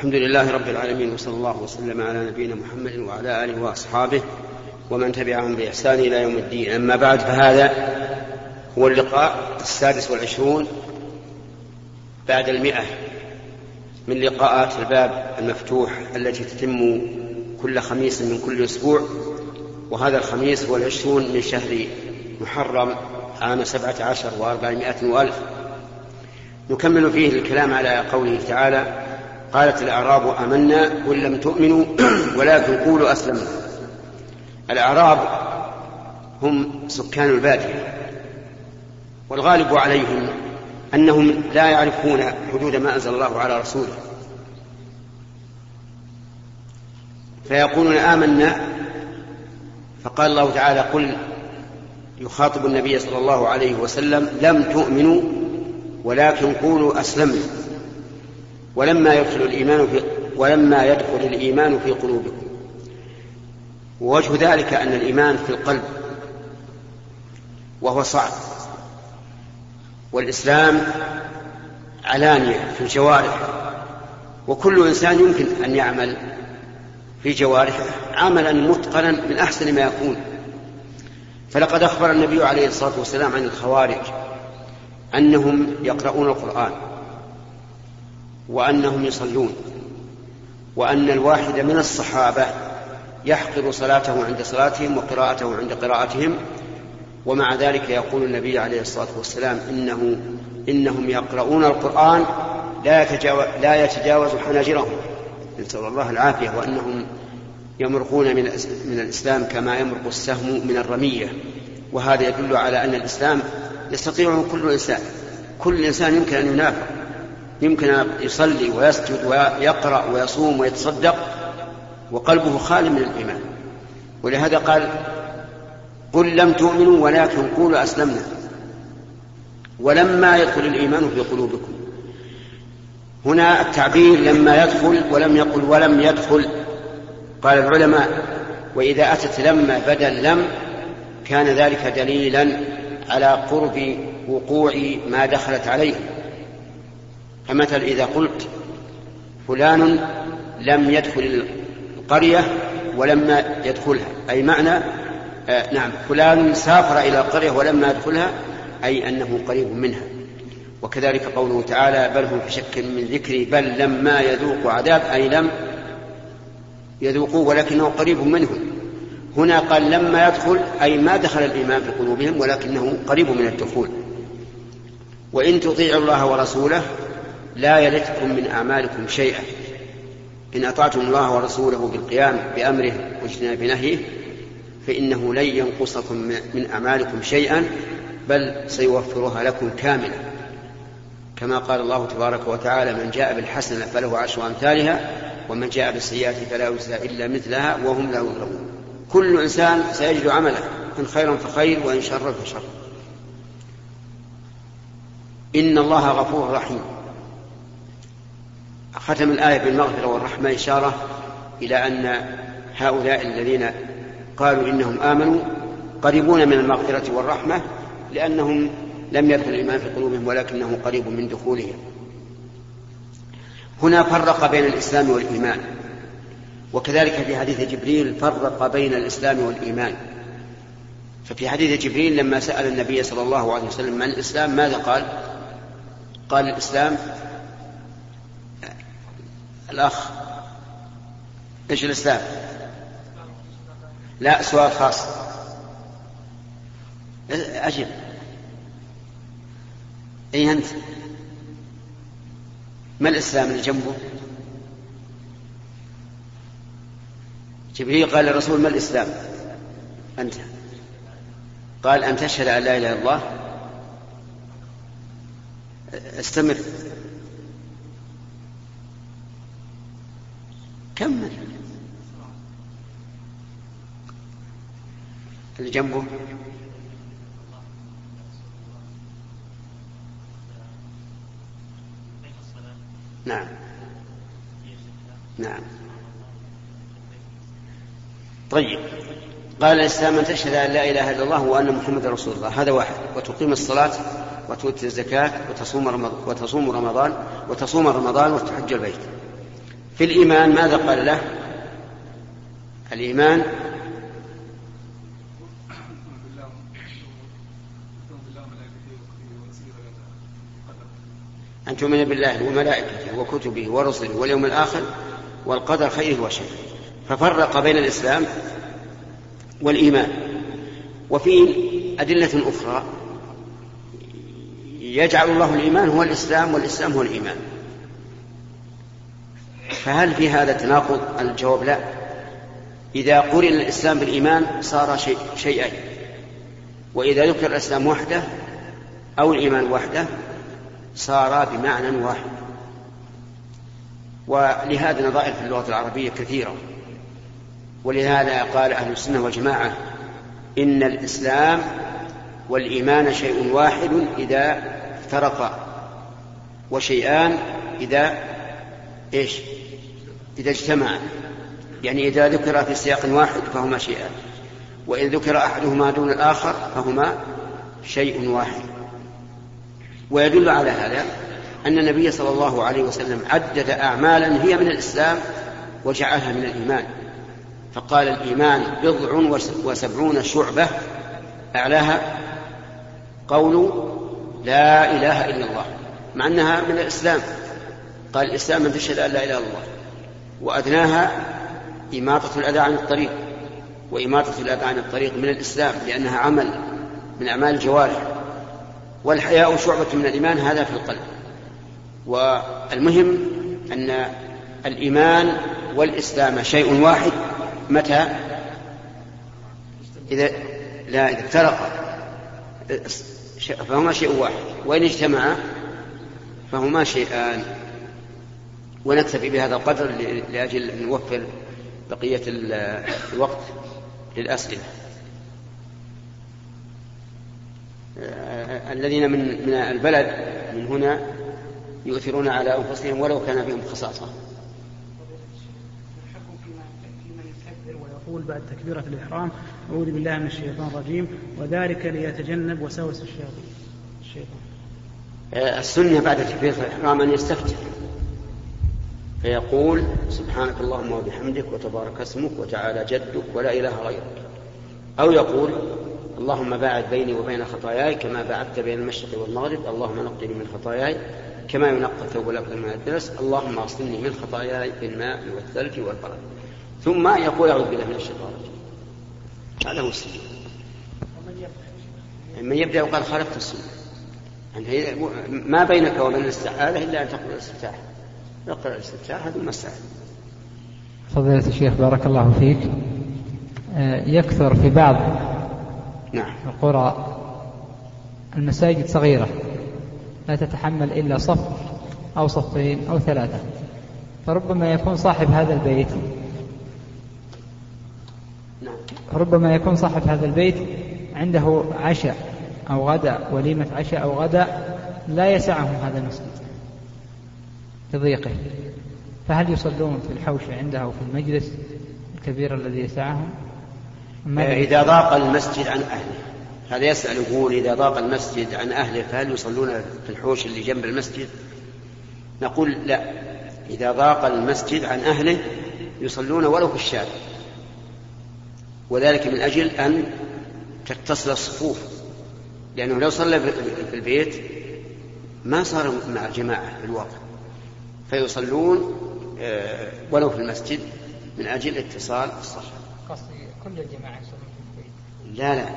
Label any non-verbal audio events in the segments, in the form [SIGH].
الحمد لله رب العالمين وصلى الله وسلم على نبينا محمد وعلى آله وأصحابه ومن تبعهم بإحسان إلى يوم الدين. أما بعد فهذا هو اللقاء السادس والعشرون بعد المئة من لقاءات الباب المفتوح التي تتم كل خميس من كل أسبوع. وهذا الخميس هو العشرون من شهر محرم عام سبعة عشر وأربعمائة وألف. نكمل فيه الكلام على قوله تعالى قالت الأعراب آمنا قل لم تؤمنوا [CLEARS THROAT] ولكن قولوا أسلمنا. الأعراب هم سكان البادية. والغالب عليهم أنهم لا يعرفون حدود ما أنزل الله على رسوله. فيقولون آمنا فقال الله تعالى قل يخاطب النبي صلى الله عليه وسلم لم تؤمنوا ولكن قولوا أسلمنا. ولما يدخل الإيمان في ولما يدخل الإيمان في قلوبكم. ووجه ذلك أن الإيمان في القلب وهو صعب. والإسلام علانية في الجوارح وكل إنسان يمكن أن يعمل في جوارحه عملا متقنا من أحسن ما يكون. فلقد أخبر النبي عليه الصلاة والسلام عن الخوارج أنهم يقرؤون القرآن. وأنهم يصلون. وأن الواحد من الصحابة يحقر صلاته عند صلاتهم وقراءته عند قراءتهم ومع ذلك يقول النبي عليه الصلاة والسلام إنه إنهم يقرؤون القرآن لا يتجاوز, لا يتجاوز حناجرهم. نسأل الله العافية. وأنهم يمرقون من من الإسلام كما يمرق السهم من الرمية. وهذا يدل على أن الإسلام يستطيع كل إنسان. كل إنسان يمكن أن ينافق. يمكن أن يصلي ويسجد ويقرأ ويصوم ويتصدق وقلبه خال من الإيمان. ولهذا قال قل لم تؤمنوا ولكن قولوا أسلمنا. ولما يدخل الإيمان في قلوبكم. هنا التعبير لما يدخل ولم يقل ولم يدخل. قال العلماء وإذا أتت لما بدل لم كان ذلك دليلا على قرب وقوع ما دخلت عليه. فمثل إذا قلت فلان لم يدخل القرية ولما يدخلها. أي معنى؟ آه نعم فلان سافر إلى القرية ولما يدخلها أي أنه قريب منها. وكذلك قوله تعالى بل هم في شك من ذكري بل لما يذوقوا عذاب أي لم يذوقوه ولكنه قريب منهم هنا قال لما يدخل أي ما دخل الإيمان في قلوبهم ولكنه قريب من الدخول. وإن تطيعوا الله ورسوله لا يلتكم من أعمالكم شيئا. إن أطعتم الله ورسوله بالقيام بأمره واجتناب نهيه فإنه لن ينقصكم من أعمالكم شيئا بل سيوفرها لكم كاملة كما قال الله تبارك وتعالى من جاء بالحسنة فله عشر أمثالها ومن جاء بالسيئات فلا يجزى إلا مثلها وهم لا يظلمون. كل إنسان سيجد عمله إن خيرا فخير وإن شرا فشر. إن الله غفور رحيم. ختم الآية بالمغفرة والرحمة إشارة إلى أن هؤلاء الذين قالوا إنهم آمنوا قريبون من المغفرة والرحمة لأنهم لم يدخل الإيمان في قلوبهم ولكنه قريب من دخولهم هنا فرق بين الإسلام والإيمان وكذلك في حديث جبريل فرق بين الإسلام والإيمان ففي حديث جبريل لما سأل النبي صلى الله عليه وسلم عن الإسلام ماذا قال؟ قال الإسلام الأخ. إيش الإسلام؟ لا سؤال خاص. أجب أي أنت. ما الإسلام اللي جنبه؟ جبريل قال للرسول ما الإسلام أنت. قال أن تشهد أن لا إله إلا الله. أستمر. كمل اللي جنبه. نعم. نعم. طيب. قال الإسلام أن تشهد أن لا إله إلا الله وأن محمد رسول الله. هذا واحد. وتقيم الصلاة وتؤتي الزكاة وتصوم رمضان وتصوم رمضان وتصوم رمضان وتحج البيت. في الإيمان ماذا قال له؟ الإيمان أن تؤمن بالله وملائكته وكتبه ورسله واليوم الآخر والقدر خيره وشره. ففرق بين الإسلام والإيمان. وفي أدلة أخرى يجعل الله الإيمان هو الإسلام والإسلام هو الإيمان. فهل في هذا تناقض؟ الجواب لا. إذا قرن الإسلام بالإيمان صار شيء شيئين وإذا ذكر الإسلام وحده أو الإيمان وحده صارا بمعنى واحد. ولهذا نظائر في اللغة العربية كثيرة. ولهذا قال أهل السنة والجماعة إن الإسلام والإيمان شيء واحد إذا افترقا وشيئان إذا إيش؟ إذا اجتمعا يعني إذا ذكر في سياق واحد فهما شيئان وإن ذكر أحدهما دون الآخر فهما شيء واحد. ويدل على هذا أن النبي صلى الله عليه وسلم عدد أعمالا هي من الإسلام وجعلها من الإيمان. فقال الإيمان بضع وسبعون شعبة أعلاها قول لا إله إلا الله مع أنها من الإسلام. قال الإسلام أن تشهد أن لا إله إلا الله. وأدناها إماطة الأذى عن الطريق وإماطة الأذى عن الطريق من الإسلام لأنها عمل من أعمال الجوارح. والحياء شعبة من الإيمان هذا في القلب. والمهم أن الإيمان والإسلام شيء واحد. متى؟ إذا لا إذا افترقا فهما شيء واحد. وإن اجتمعا فهما شيئان. ونكتفي بهذا القدر لأجل أن نوفر بقية الوقت للأسئلة. الذين من من البلد من هنا يؤثرون على أنفسهم ولو كان بهم خصاصة. ويقول بعد تكبيرة الإحرام. أعوذ بالله من الشيطان الرجيم. وذلك ليتجنب وسوس الشياطين. الشيطان. السنة بعد تكبيرة الإحرام أن يستفتح. فيقول سبحانك اللهم وبحمدك وتبارك اسمك وتعالى جدك ولا إله غيرك. أو يقول اللهم باعد بيني وبين خطاياي كما باعدت بين المشرق والمغرب. اللهم نقني من خطاياي كما ينقى الثوب الأبيض من الدنس اللهم اغسلني من خطاياي بالماء والثلج والبرد. ثم يقول أعوذ بالله من الشيطان الرجيم. هذا هو السنة من يبدأ وقال خالفت السنة. ما بينك وبين الاستعاذة إلا أن تقول الاستفتاح. اقرأ الاستفتاح هذه المسألة فضيلة الشيخ بارك الله فيك. آه، يكثر في بعض نعم. القرى المساجد صغيرة لا تتحمل إلا صف أو صفين أو ثلاثة فربما يكون صاحب هذا البيت. نعم. ربما يكون صاحب هذا البيت عنده عشاء أو غداء وليمة عشاء أو غداء لا يسعهم هذا المسجد. لضيقه فهل يصلون في الحوش عنده أو في المجلس الكبير الذي يسعهم؟ إذا ضاق المسجد عن أهله. هذا يسأل يقول إذا ضاق المسجد عن أهله فهل يصلون في الحوش اللي جنب المسجد؟ نقول لا. إذا ضاق المسجد عن أهله يصلون ولو في الشارع. وذلك من أجل أن تتصل الصفوف. لأنه لو صلى في البيت ما صار مع الجماعة في الواقع فيصلون آه، ولو في المسجد من أجل اتصال الصف قصدي كل الجماعة يصلون في البيت. لا لا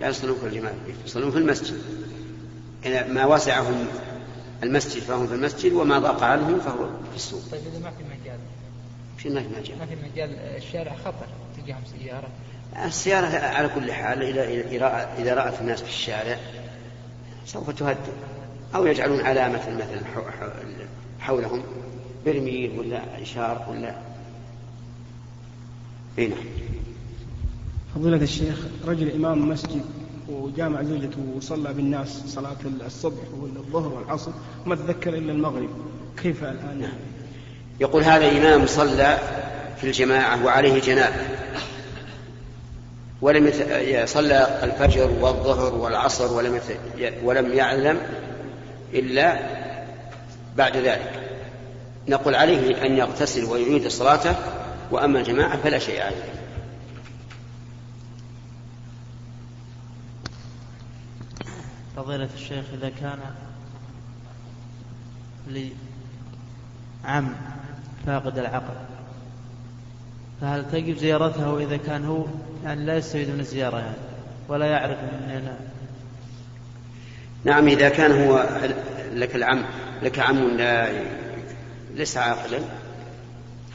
لا يصلون كل الجماعة في البيت يصلون في المسجد. إذا ما وسعهم المسجد فهم في المسجد وما ضاق عنهم فهو في السوق. طيب إذا ما في مجال. في ما في مجال. ما في مجال الشارع خطر تجيهم سيارة. السيارة على كل حال إذا رأت الناس في الشارع سوف تهدد أو يجعلون علامة مثلا حولهم برميل ولا إشار ولا هنا نعم. فضيلة الشيخ رجل إمام مسجد وجامع زوجته وصلى بالناس صلاة الصبح والظهر والعصر ما تذكر إلا المغرب كيف الآن نعم. يقول هذا إمام صلى في الجماعة وعليه جنابة ولم صلى الفجر والظهر والعصر ولم ولم يعلم إلا بعد ذلك. نقول عليه أن يغتسل ويعيد صلاته وأما الجماعة فلا شيء عليه. فضيلة الشيخ إذا كان لعم فاقد العقل فهل تجب زيارته إذا كان هو يعني لا يستفيد من الزيارة يعني ولا يعرف من نعم إذا كان هو لك العم لك عم لا ليس عاقلا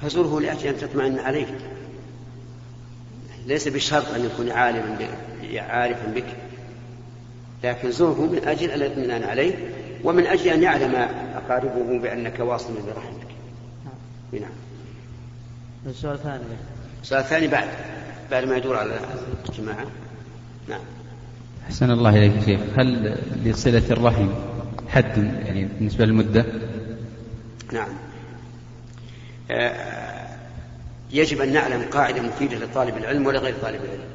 فزره لأجل أن تطمئن عليه. ليس بشرط أن يكون عالما عارفا بك. لكن زره من أجل الاطمئنان عليه ومن أجل أن يعلم أقاربه بأنك واصل برحمتك. نعم. السؤال الثاني. السؤال الثاني بعد بعد ما يدور على الجماعة. نعم. أحسن الله إليك شيخ. هل لصلة الرحم حد يعني بالنسبة للمدة؟ نعم. آه، يجب أن نعلم قاعدة مفيدة لطالب العلم ولغير طالب العلم.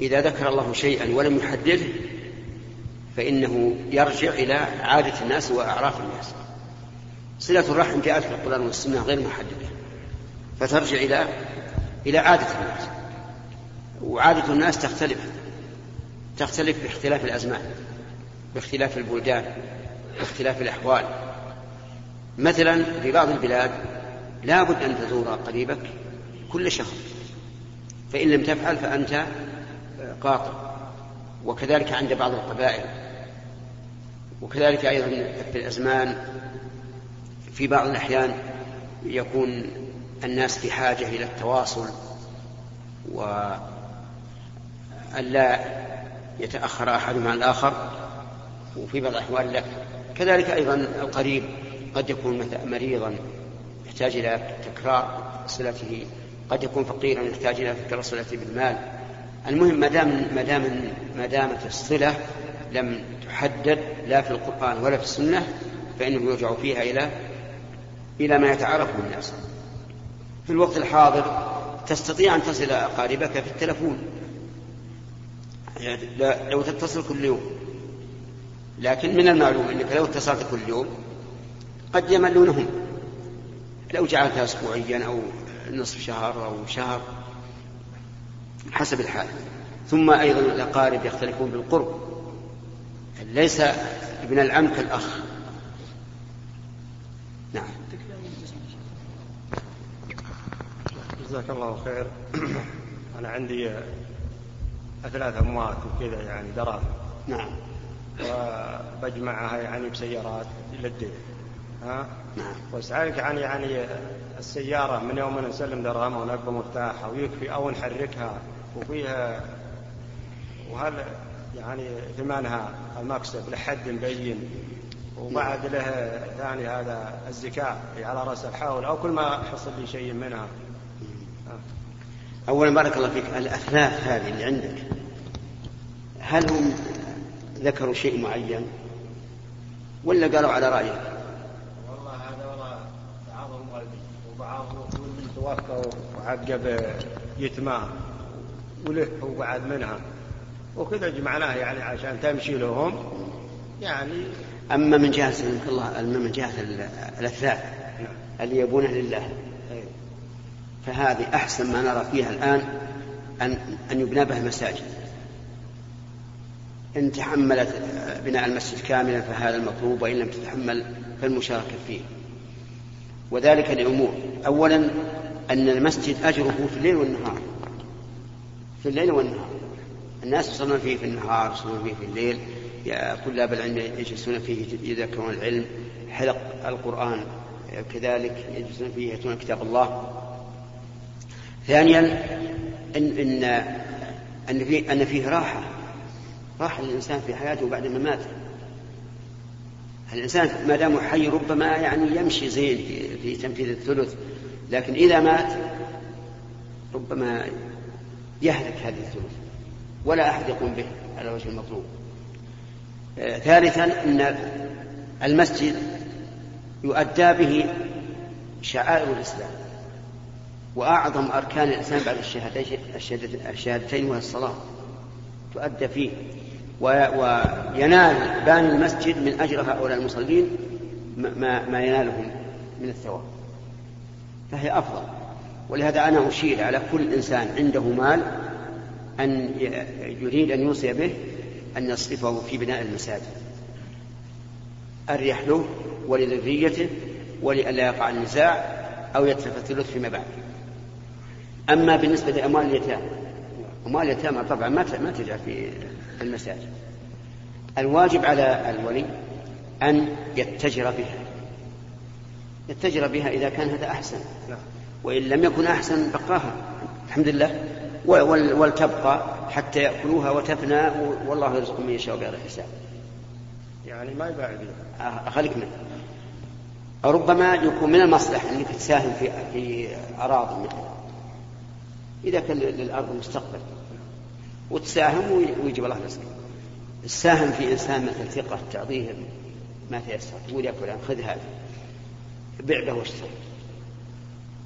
إذا ذكر الله شيئا ولم يحدده فإنه يرجع إلى عادة الناس وأعراف الناس. صلة الرحم جاءت في القرآن والسنة غير محددة فترجع إلى إلى عادة الناس. وعادة الناس تختلف. تختلف باختلاف الأزمان باختلاف البلدان باختلاف الأحوال. مثلا في بعض البلاد لا بد أن تزور قريبك كل شهر فإن لم تفعل فأنت قاطع. وكذلك عند بعض القبائل وكذلك أيضا في الأزمان في بعض الأحيان يكون الناس في حاجة إلى التواصل وألا يتأخر أحدهم عن الآخر وفي بعض الأحوال لا. كذلك أيضا القريب قد يكون مريضا يحتاج إلى تكرار صلته قد يكون فقيرا يحتاج إلى تكرار صلته بالمال. المهم ما دام ما دام ما دامت الصلة لم تحدد لا في القرآن ولا في السنة فإنه يرجع فيها إلى إلى ما يتعارفه الناس. في الوقت الحاضر تستطيع أن تصل أقاربك في التلفون. يعني لو تتصل كل يوم. لكن من المعلوم أنك لو اتصلت كل يوم قد يملونهم. لو جعلتها أسبوعيا أو نصف شهر أو شهر حسب الحال. ثم أيضا الأقارب يختلفون بالقرب. ليس ابن العم كالأخ. نعم. جزاك الله خير. أنا عندي ثلاث أموات وكذا يعني دراهم نعم. وبجمعها يعني بسيارات إلى الدين. ها؟ نعم. واسألك عن يعني السيارة من يوم أن نسلم درهمها ونقبل مفتاحها ويكفي أو نحركها وفيها وهل يعني ثمنها المكسب لحد مبين وبعد له ثاني هذا الزكاة على رأس الحول أو كل ما حصل لي شيء منها. أولا بارك الله فيك الأثلاث هذه اللي عندك. هل هم ذكروا شيء معين؟ ولا قالوا على رأيك؟ والله هذا والله بعضهم والدي وبعضهم توفى وعقب يتماه وله وبعد منها. وكذا جمعناه يعني عشان تمشي لهم. يعني أما من جهة الله أما من جهة الأثلاث اللي يبونه لله. فهذه أحسن ما نرى فيها الآن أن أن يبنى بها مساجد إن تحملت بناء المسجد كاملا فهذا المطلوب وإن لم تتحمل فالمشاركة فيه. وذلك لأمور أولا أن المسجد أجره في الليل والنهار. في الليل والنهار. الناس يصلون فيه في النهار يصلون فيه في الليل. طلاب العلم يجلسون فيه يذكرون العلم. حلق القرآن كذلك يجلسون فيه يتلون كتاب الله. ثانيا إن إن إن فيه إن فيه راحة. راحة للإنسان في حياته بعد ما مات. الإنسان ما دام حي ربما يعني يمشي زين في, في تنفيذ الثلث لكن إذا مات ربما يهلك هذه الثلث ولا أحد يقوم به على وجه المطلوب. آه ثالثا إن المسجد يؤدى به شعائر الإسلام. وأعظم أركان الإسلام بعد الشهادتين وهي الصلاة. تؤدى فيه. وينال باني المسجد من أجر هؤلاء المصلين ما, ما ينالهم من الثواب. فهي أفضل. ولهذا أنا أشير على كل إنسان عنده مال أن يريد أن يوصي به أن يصرفه في بناء المساجد. أريح له ولذريته ولئلا يقع النزاع أو يتلف الثلث فيما بعد. أما بالنسبة لأموال اليتامى أموال اليتامى طبعا ما ما تجعل في المساجد الواجب على الولي أن يتجر بها. يتجر بها إذا كان هذا أحسن. وإن لم يكن أحسن بقاها. الحمد لله. ولتبقى حتى يأكلوها وتفنى والله يرزق من يشاء بغير حساب. يعني ما يباع بها. خليك منه ربما يكون من المصلحة أنك تساهم في في أراضي مثلا. إذا كان للأرض مستقبل. وتساهم ويجيب الله رزقك تساهم في إنسان مثل ثقة تعطيه ما تيسر. تقول يا فلان خذ هذا بع به واشتري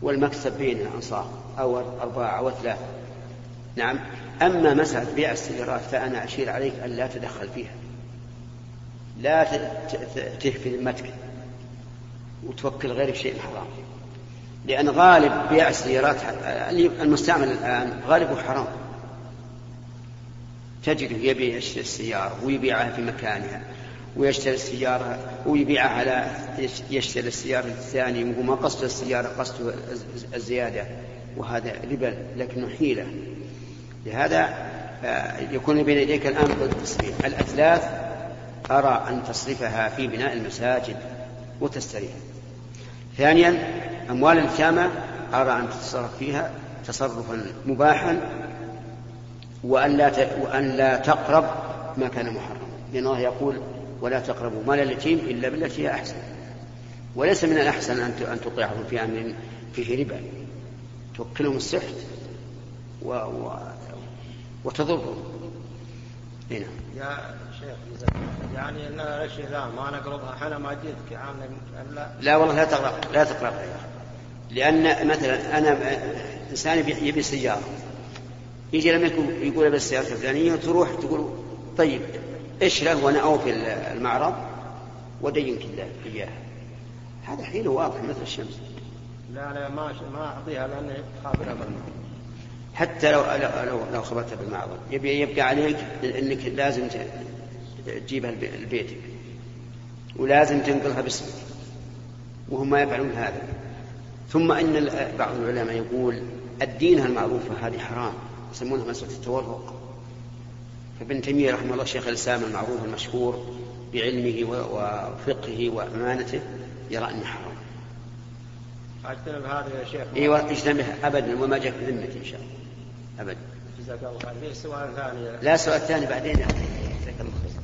والمكسب بين الأنصار. أو أربعة أو ثلاثة نعم. أما مسألة بيع السيارات فأنا أشير عليك أن لا تدخل فيها. لا تهفي ذمتك وتوكل غيرك شيء حرام. لأن غالب بيع السيارات المستعمل الآن غالبه حرام تجده يبيع يشتري السيارة ويبيعها في مكانها ويشتري السيارة ويبيعها على يشتري السيارة الثانية وهو ما قصد السيارة قصده الزيادة وهذا ربا لكنه حيلة. لهذا يكون بين يديك الآن التصريف الأثلاث أرى أن تصرفها في بناء المساجد وتستريح. ثانيا أموال اليتامى أرى أن تتصرف فيها تصرفا مباحا وأن لا وأن لا تقرب ما كان محرما. لأن الله يقول ولا تقربوا مال اليتيم إلا بالتي هي أحسن. وليس من الأحسن أن توقعهم في أمر فيه ربا. توكلهم السحت و... و... وتضرهم. هنا يا شيخ يعني ان الاشياء ذا ما نقربها؟ إحنا ما جيتك لا لا والله لا تقرب لا تقربها يا أخي لأن مثلا أنا إنسان يبي سيارة. يجي لما يقول ابي السياره الفلانية تروح تقول طيب اشره وأنا أوفي المعرض ودينك إياها. هذا حين واضح مثل الشمس. لا لا ما ما أعطيها لاني خاف الامر حتى لو لو لو خبرتها بالمعرض. يبقى يبقى عليك إنك لازم تجيبها لبيتك. ولازم تنقلها باسمك. وهم ما يفعلون هذا. ثم أن بعض العلماء يقول الدين المعروفة هذه حرام يسمونها مسألة التورق. فابن تيمية رحمه الله شيخ الإسلام المعروف المشهور بعلمه وفقهه وأمانته يرى أنه حرام. اجتنب هذا يا شيخ. أيوه اجتنبها ابدا وما جاء في ذمتي إن شاء الله. ابدا. جزاك الله خير. في سؤال ثاني لا سؤال ثاني بعدين جزاك الله خير.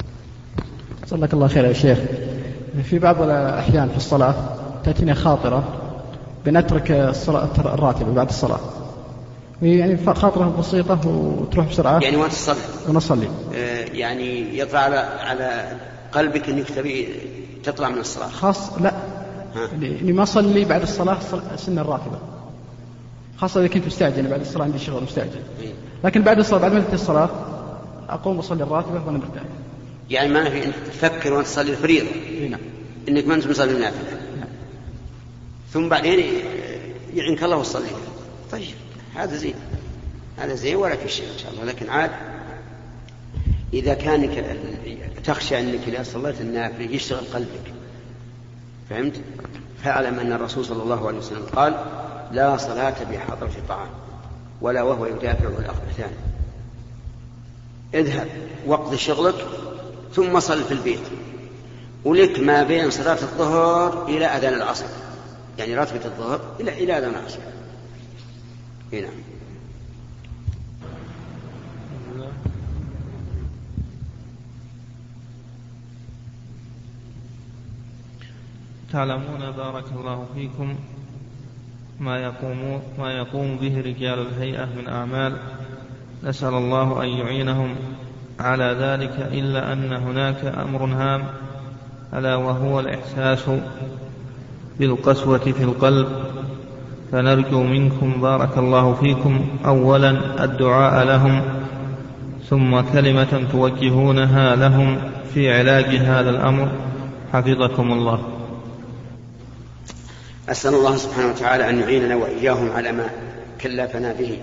صلك الله خير يا شيخ. في بعض الأحيان في الصلاة تأتينا خاطرة بنترك الصلاة الراتبة بعد الصلاة. يعني خاطرة بسيطة وتروح بسرعة. يعني وأنت تصلي. ونصلي. آه يعني يطلع على على قلبك أنك تبي تطلع من الصلاة. خاص لا. اني ما اصلي بعد الصلاة سنه الراتبة. خاصة إذا كنت مستعجل بعد الصلاة عندي شغل مستعجل. إيه. لكن بعد الصلاه بعد ما تنتهي الصلاة أقوم أصلي الراتبة وأنا مرتاح. يعني ما في إنك تفكر وأنت تصلي الفريضة. إيه، نعم. إنك ما أنت مصلي النافلة. نعم. ثم بعدين يعنك الله وتصلي طيب هذا زين. هذا زين ولا في شيء إن شاء الله. لكن عاد إذا كان تخشى انك اذا صليت النافله يشتغل قلبك. فهمت؟ فاعلم أن الرسول صلى الله عليه وسلم قال لا صلاة بحضرة الطعام ولا وهو يدافعه الأخبثان اذهب واقضي شغلك ثم صل في البيت. ولك ما بين صلاة الظهر إلى أذان العصر. يعني راتبة الظهر إلى إلى أذان العصر هنا تعلمون بارك الله فيكم ما يقوم ما يقوم به رجال الهيئة من أعمال. نسأل الله أن يعينهم. على ذلك إلا أن هناك أمر هام. ألا وهو الإحساس بالقسوة في القلب فنرجو منكم بارك الله فيكم أولا الدعاء لهم ثم كلمة توجهونها لهم في علاج هذا الأمر. حفظكم الله. أسأل الله سبحانه وتعالى أن يعيننا وإياهم على ما كلفنا به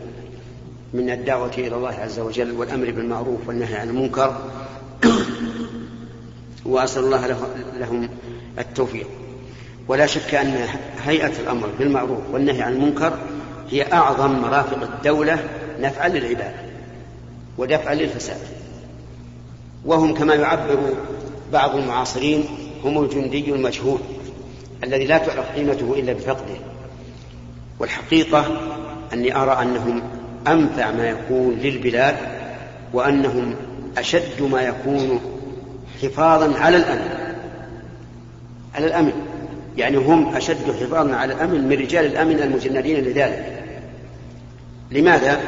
من الدعوة إلى الله عز وجل والأمر بالمعروف والنهي عن المنكر. [COUGHS] وأسأل الله لهم التوفيق. ولا شك أن هيئة الأمر بالمعروف والنهي عن المنكر هي أعظم مرافق الدولة نفعا للعباد ودفعا للفساد. وهم كما يعبر بعض المعاصرين هم الجندي المجهول الذي لا تعرف قيمته إلا بفقده. والحقيقة أني أرى أنهم أنفع ما يكون للبلاد وأنهم أشد ما يكون حفاظا على الأمن على الأمن. يعني هم أشد حفاظا على الأمن من رجال الأمن المجندين لذلك. لماذا؟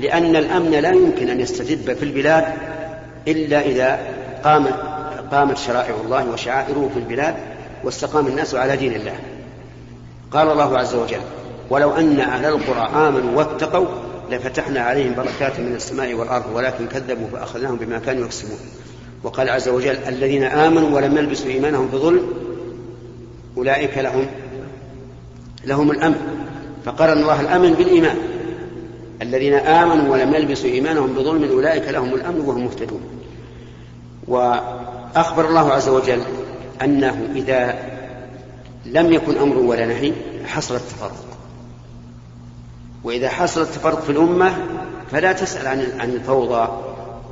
لأن الأمن لا يمكن أن يستتب في البلاد إلا إذا قامت قامت شرائع الله وشعائره في البلاد واستقام الناس على دين الله. قال الله عز وجل ولو أن أهل القرى آمنوا واتقوا لفتحنا عليهم بركات من السماء والأرض ولكن كذبوا فأخذناهم بما كانوا يكسبون. وقال عز وجل الذين آمنوا ولم يلبسوا إيمانهم بظلم أولئك لهم لهم الأمن. فقرن الله الأمن بالإيمان. الذين آمنوا ولم يلبسوا إيمانهم بظلم أولئك لهم الأمن وهم مهتدون. وأخبر الله عز وجل أنه إذا لم يكن أمر ولا نهي حصل التفرق. وإذا حصل التفرق في الأمة فلا تسأل عن عن الفوضى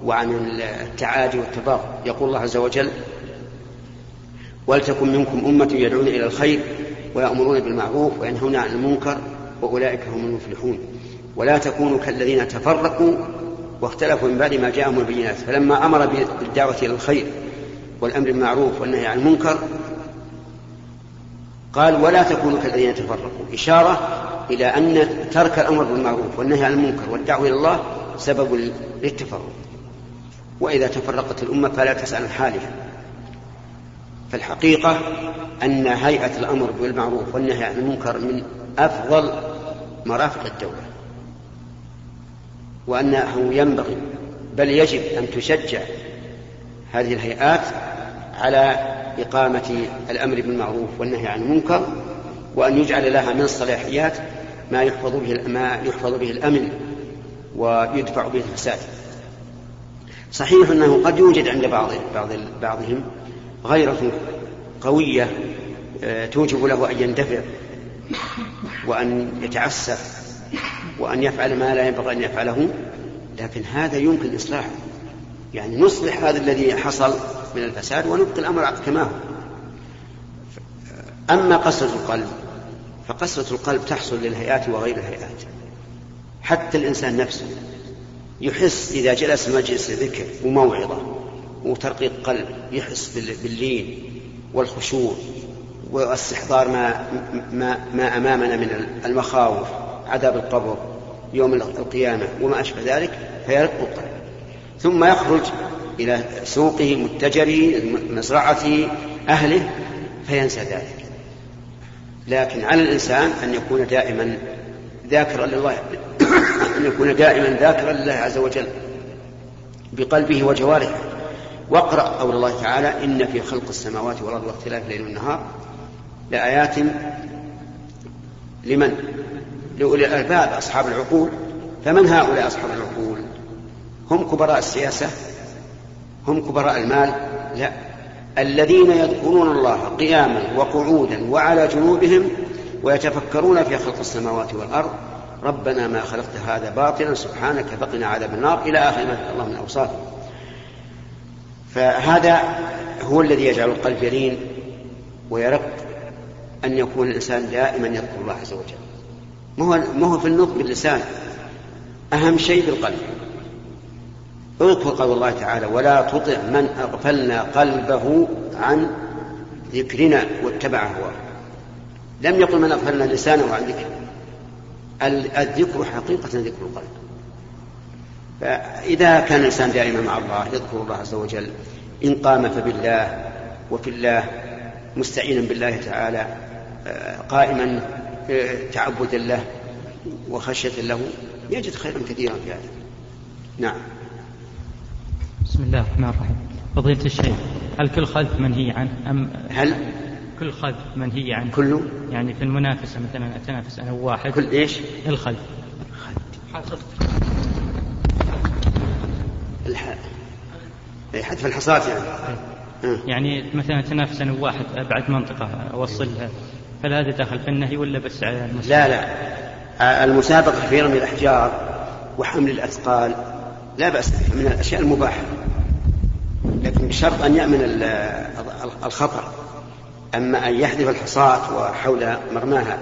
وعن التعادي والتباغض يقول الله عز وجل ولتكن منكم أمة يدعون إلى الخير ويأمرون بالمعروف وينهون عن المنكر وأولئك هم المفلحون. ولا تكونوا كالذين تفرقوا واختلفوا من بعد ما جاءهم البينات. فلما أمر بالدعوة إلى الخير والأمر بالمعروف والنهي عن المنكر قال ولا تكونوا كالذين تفرقوا. إشارة إلى أن ترك الأمر بالمعروف والنهي عن المنكر والدعوة إلى الله سبب للتفرق. وإذا تفرقت الأمة فلا تسأل حالها فالحقيقة أن هيئة الأمر بالمعروف والنهي عن المنكر من أفضل مرافق الدولة وأنه ينبغي بل يجب أن تشجع هذه الهيئات على إقامة الأمر بالمعروف والنهي عن المنكر وأن يجعل لها من الصلاحيات ما يحفظ به ما يحفظ به الأمن ويدفع به الفساد. صحيح أنه قد يوجد عند بعض بعض بعضهم غيرة قوية آه، توجب له أن يندفع وأن يتعسف وأن يفعل ما لا ينبغي أن يفعله. لكن هذا يمكن إصلاحه. يعني نصلح هذا الذي حصل من الفساد ونبقي الأمر كما هو. أما قسوة القلب فقسوة القلب تحصل للهيئات وغير الهيئات. حتى الإنسان نفسه يحس إذا جلس مجلس ذكر وموعظة. وترقيق قلب يحس باللين والخشوع واستحضار ما ما ما أمامنا من المخاوف عذاب القبر يوم القيامة وما أشبه ذلك فيرق القلب. ثم يخرج إلى سوقه متجره مزرعته أهله فينسى ذلك. لكن على الإنسان أن يكون دائما ذاكرا لله أن يكون دائما ذاكرا لله عز وجل بقلبه وجوارحه. واقرأ قول الله تعالى إن في خلق السماوات والأرض واختلاف الليل والنهار لآيات لمن؟ لأولي الألباب أصحاب العقول فمن هؤلاء أصحاب العقول؟ هم كبراء السياسة؟ هم كبراء المال؟ لا الذين يذكرون الله قياما وقعودا وعلى جنوبهم ويتفكرون في خلق السماوات والأرض ربنا ما خلقت هذا باطلا سبحانك فقنا عذاب النار إلى آخر ما الله من أوصافه فهذا هو الذي يجعل القلب يلين ويرق أن يكون الإنسان دائما يذكر الله عز وجل. ما هو ما هو في النطق باللسان. أهم شيء في القلب. اذكر قول الله تعالى ولا تطع من أغفلنا قلبه عن ذكرنا واتبع هواه. لم يقل من أغفلنا لسانه عن ذكرنا الذكر حقيقة ذكر القلب. فإذا كان الإنسان دائما مع الله يذكر الله عز وجل إن قام فبالله وفي الله مستعينا بالله تعالى آه، قائما تعبدا له وخشية له يجد خيرا كثيرا في هذا. نعم. بسم الله الرحمن الرحيم. فضيلة الشيخ هل كل خلف منهي عنه؟ أم هل؟ كل خذ منهي عنه؟ كله؟ يعني في المنافسة مثلا أتنافس أنا وواحد. كل إيش؟ الخذ الح... إيه، حذف الحصاة يعني. آه. يعني مثلا أتنافس أنا وواحد أبعد منطقة أوصلها هل هذا داخل في النهي ولا بس على المسلم؟ لا لا. آه، المسابقة في رمي الأحجار وحمل الأثقال لا بها من الأشياء المباحة. لكن بشرط أن يأمن ال- الخطر أما أن يحذف الحصاة وحول مرماها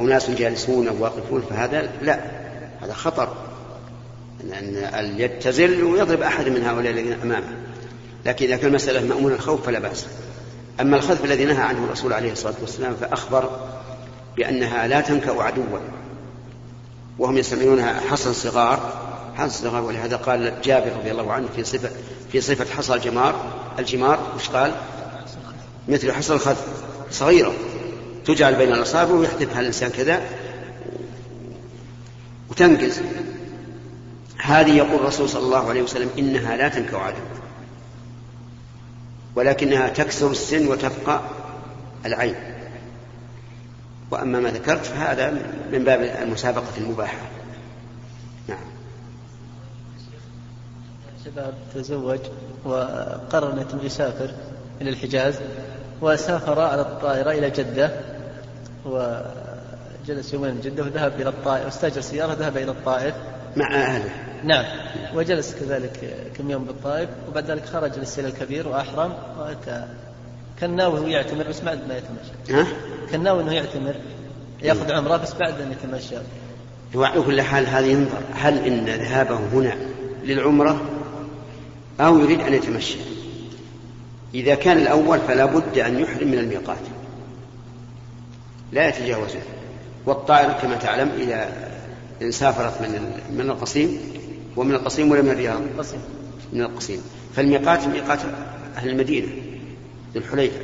أناس جالسون أو واقفون فهذا لا هذا خطر. أن اليد تزل ويضرب أحد من هؤلاء الذين أمامه. لكن إذا كان المسألة مأمون الخوف فلا بأس. أما الخذف الذي نهى عنه الرسول عليه الصلاة والسلام فأخبر بأنها لا تنكأ عدوا. وهم يسمونها حصى الصغار حصى الصغار ولهذا قال جابر رضي الله عنه في صفة في صفة حصى الجمار. الجمار وش قال؟ مثل حصى الخذف صغيرة. تجعل بين الأصابع ويحذفها الإنسان كذا. وتنقز. هذه يقول الرسول صلى الله عليه وسلم إنها لا تنكأ عدوا ولكنها تكسر السن وتبقى العين. وأما ما ذكرت فهذا من باب المسابقة المباحة. نعم. شباب تزوج وقرر أنه يسافر إلى الحجاز وسافر على الطائرة إلى جدة وجلس يومين في جدة وذهب إلى الطائف واستأجر سيارة ذهب إلى الطائف مع أهله. نعم. وجلس كذلك كم يوم بالطائف وبعد ذلك خرج للسيل الكبير وأحرم وك- كان ناوي هو يعتمر بس بعد ما يتمشى. ها؟ كان ناوي أنه يعتمر يأخذ عمرة بس بعد أن يتمشى. وعلى كل حال هذه ينظر هل إن ذهابه هنا للعمرة أو يريد أن يتمشى؟ إذا كان الأول فلا بد أن يحرم من الميقات. لا يتجاوزه. والطائرة كما تعلم إذا إن سافرت من من القصيم ومن القصيم ولا من الرياض؟ قصير من القصيم. فالميقات ميقات أهل المدينة ذو الحليفة.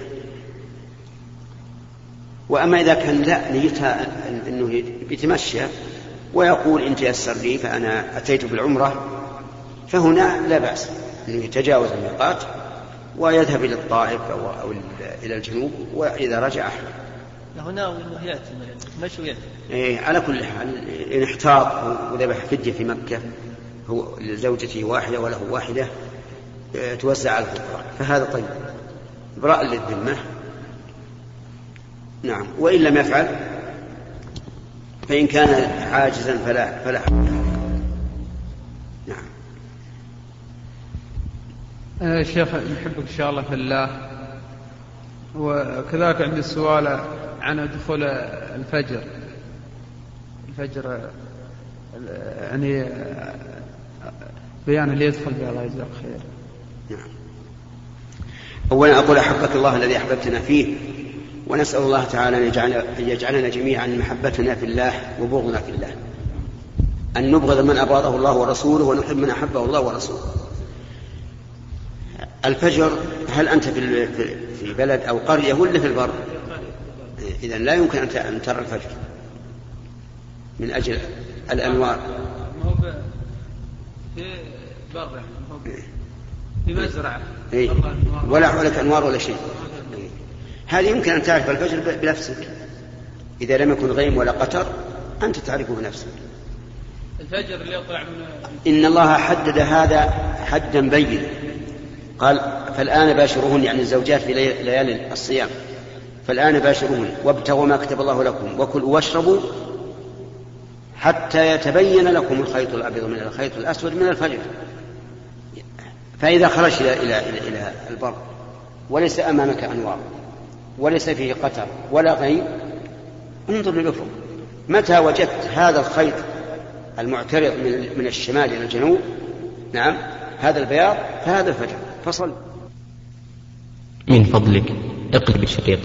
وأما إذا كان لا نيتها أن- أنه يتمشى ويقول إن تيسر لي فأنا أتيت بالعمرة فهنا لا بأس. أنه يتجاوز الميقات ويذهب إلى الطائف أو, إلى الجنوب وإذا رجع أحرم. له ناوي أنه يعتمر يتمشى ويعتمر إيه على كل حال إن احتاط وذبح فدية في مكة هو لزوجته واحدة وله واحدة إيه، توزع على الفقراء. فهذا طيب. إبراء للذمة. نعم. وإن لم يفعل فإن كان عاجزا فلا فلا. نعم. آه، شيخ نحبك إن شاء الله في الله. وكذلك عندي السؤال عن دخول الفجر. الفجر آه، يعني آه، بيان اللي يدخل به الله يجزاك خير. نعم. أولا أقول أحبك الله الذي أحببتنا فيه ونسأل الله تعالى أن يجعل أن يجعلنا جميعا محبتنا في الله وبغضنا في الله. أن نبغض من أبغضه الله ورسوله ونحب من أحبه الله ورسوله. الفجر هل أنت في في- بلد أو قرية ولا في البر؟ إذا لا يمكن أن ترى الفجر من أجل الأنوار. في في مزرعة إيه؟ ولا حولك أنوار ولا شيء. إيه. هذه يمكن أن تعرف الفجر بنفسك. إذا لم يكن غيم ولا قطر أنت تعرفه بنفسك. الفجر اللي يطلع من إن الله حدد هذا حدا بينا قال فالآن باشروهن يعني الزوجات في لي- ليالي الصيام. فالآن باشروهن وابتغوا ما كتب الله لكم وكلوا واشربوا حتى يتبين لكم الخيط الأبيض من الخيط الأسود من الفجر. فإذا خرجت إلى إلى إلى, البر وليس أمامك أنوار وليس فيه قطر ولا غيم انظر للأفق. متى وجدت هذا الخيط المعترض من من الشمال إلى الجنوب؟ نعم هذا البياض فهذا الفجر فصل. من فضلك اقلب الشريط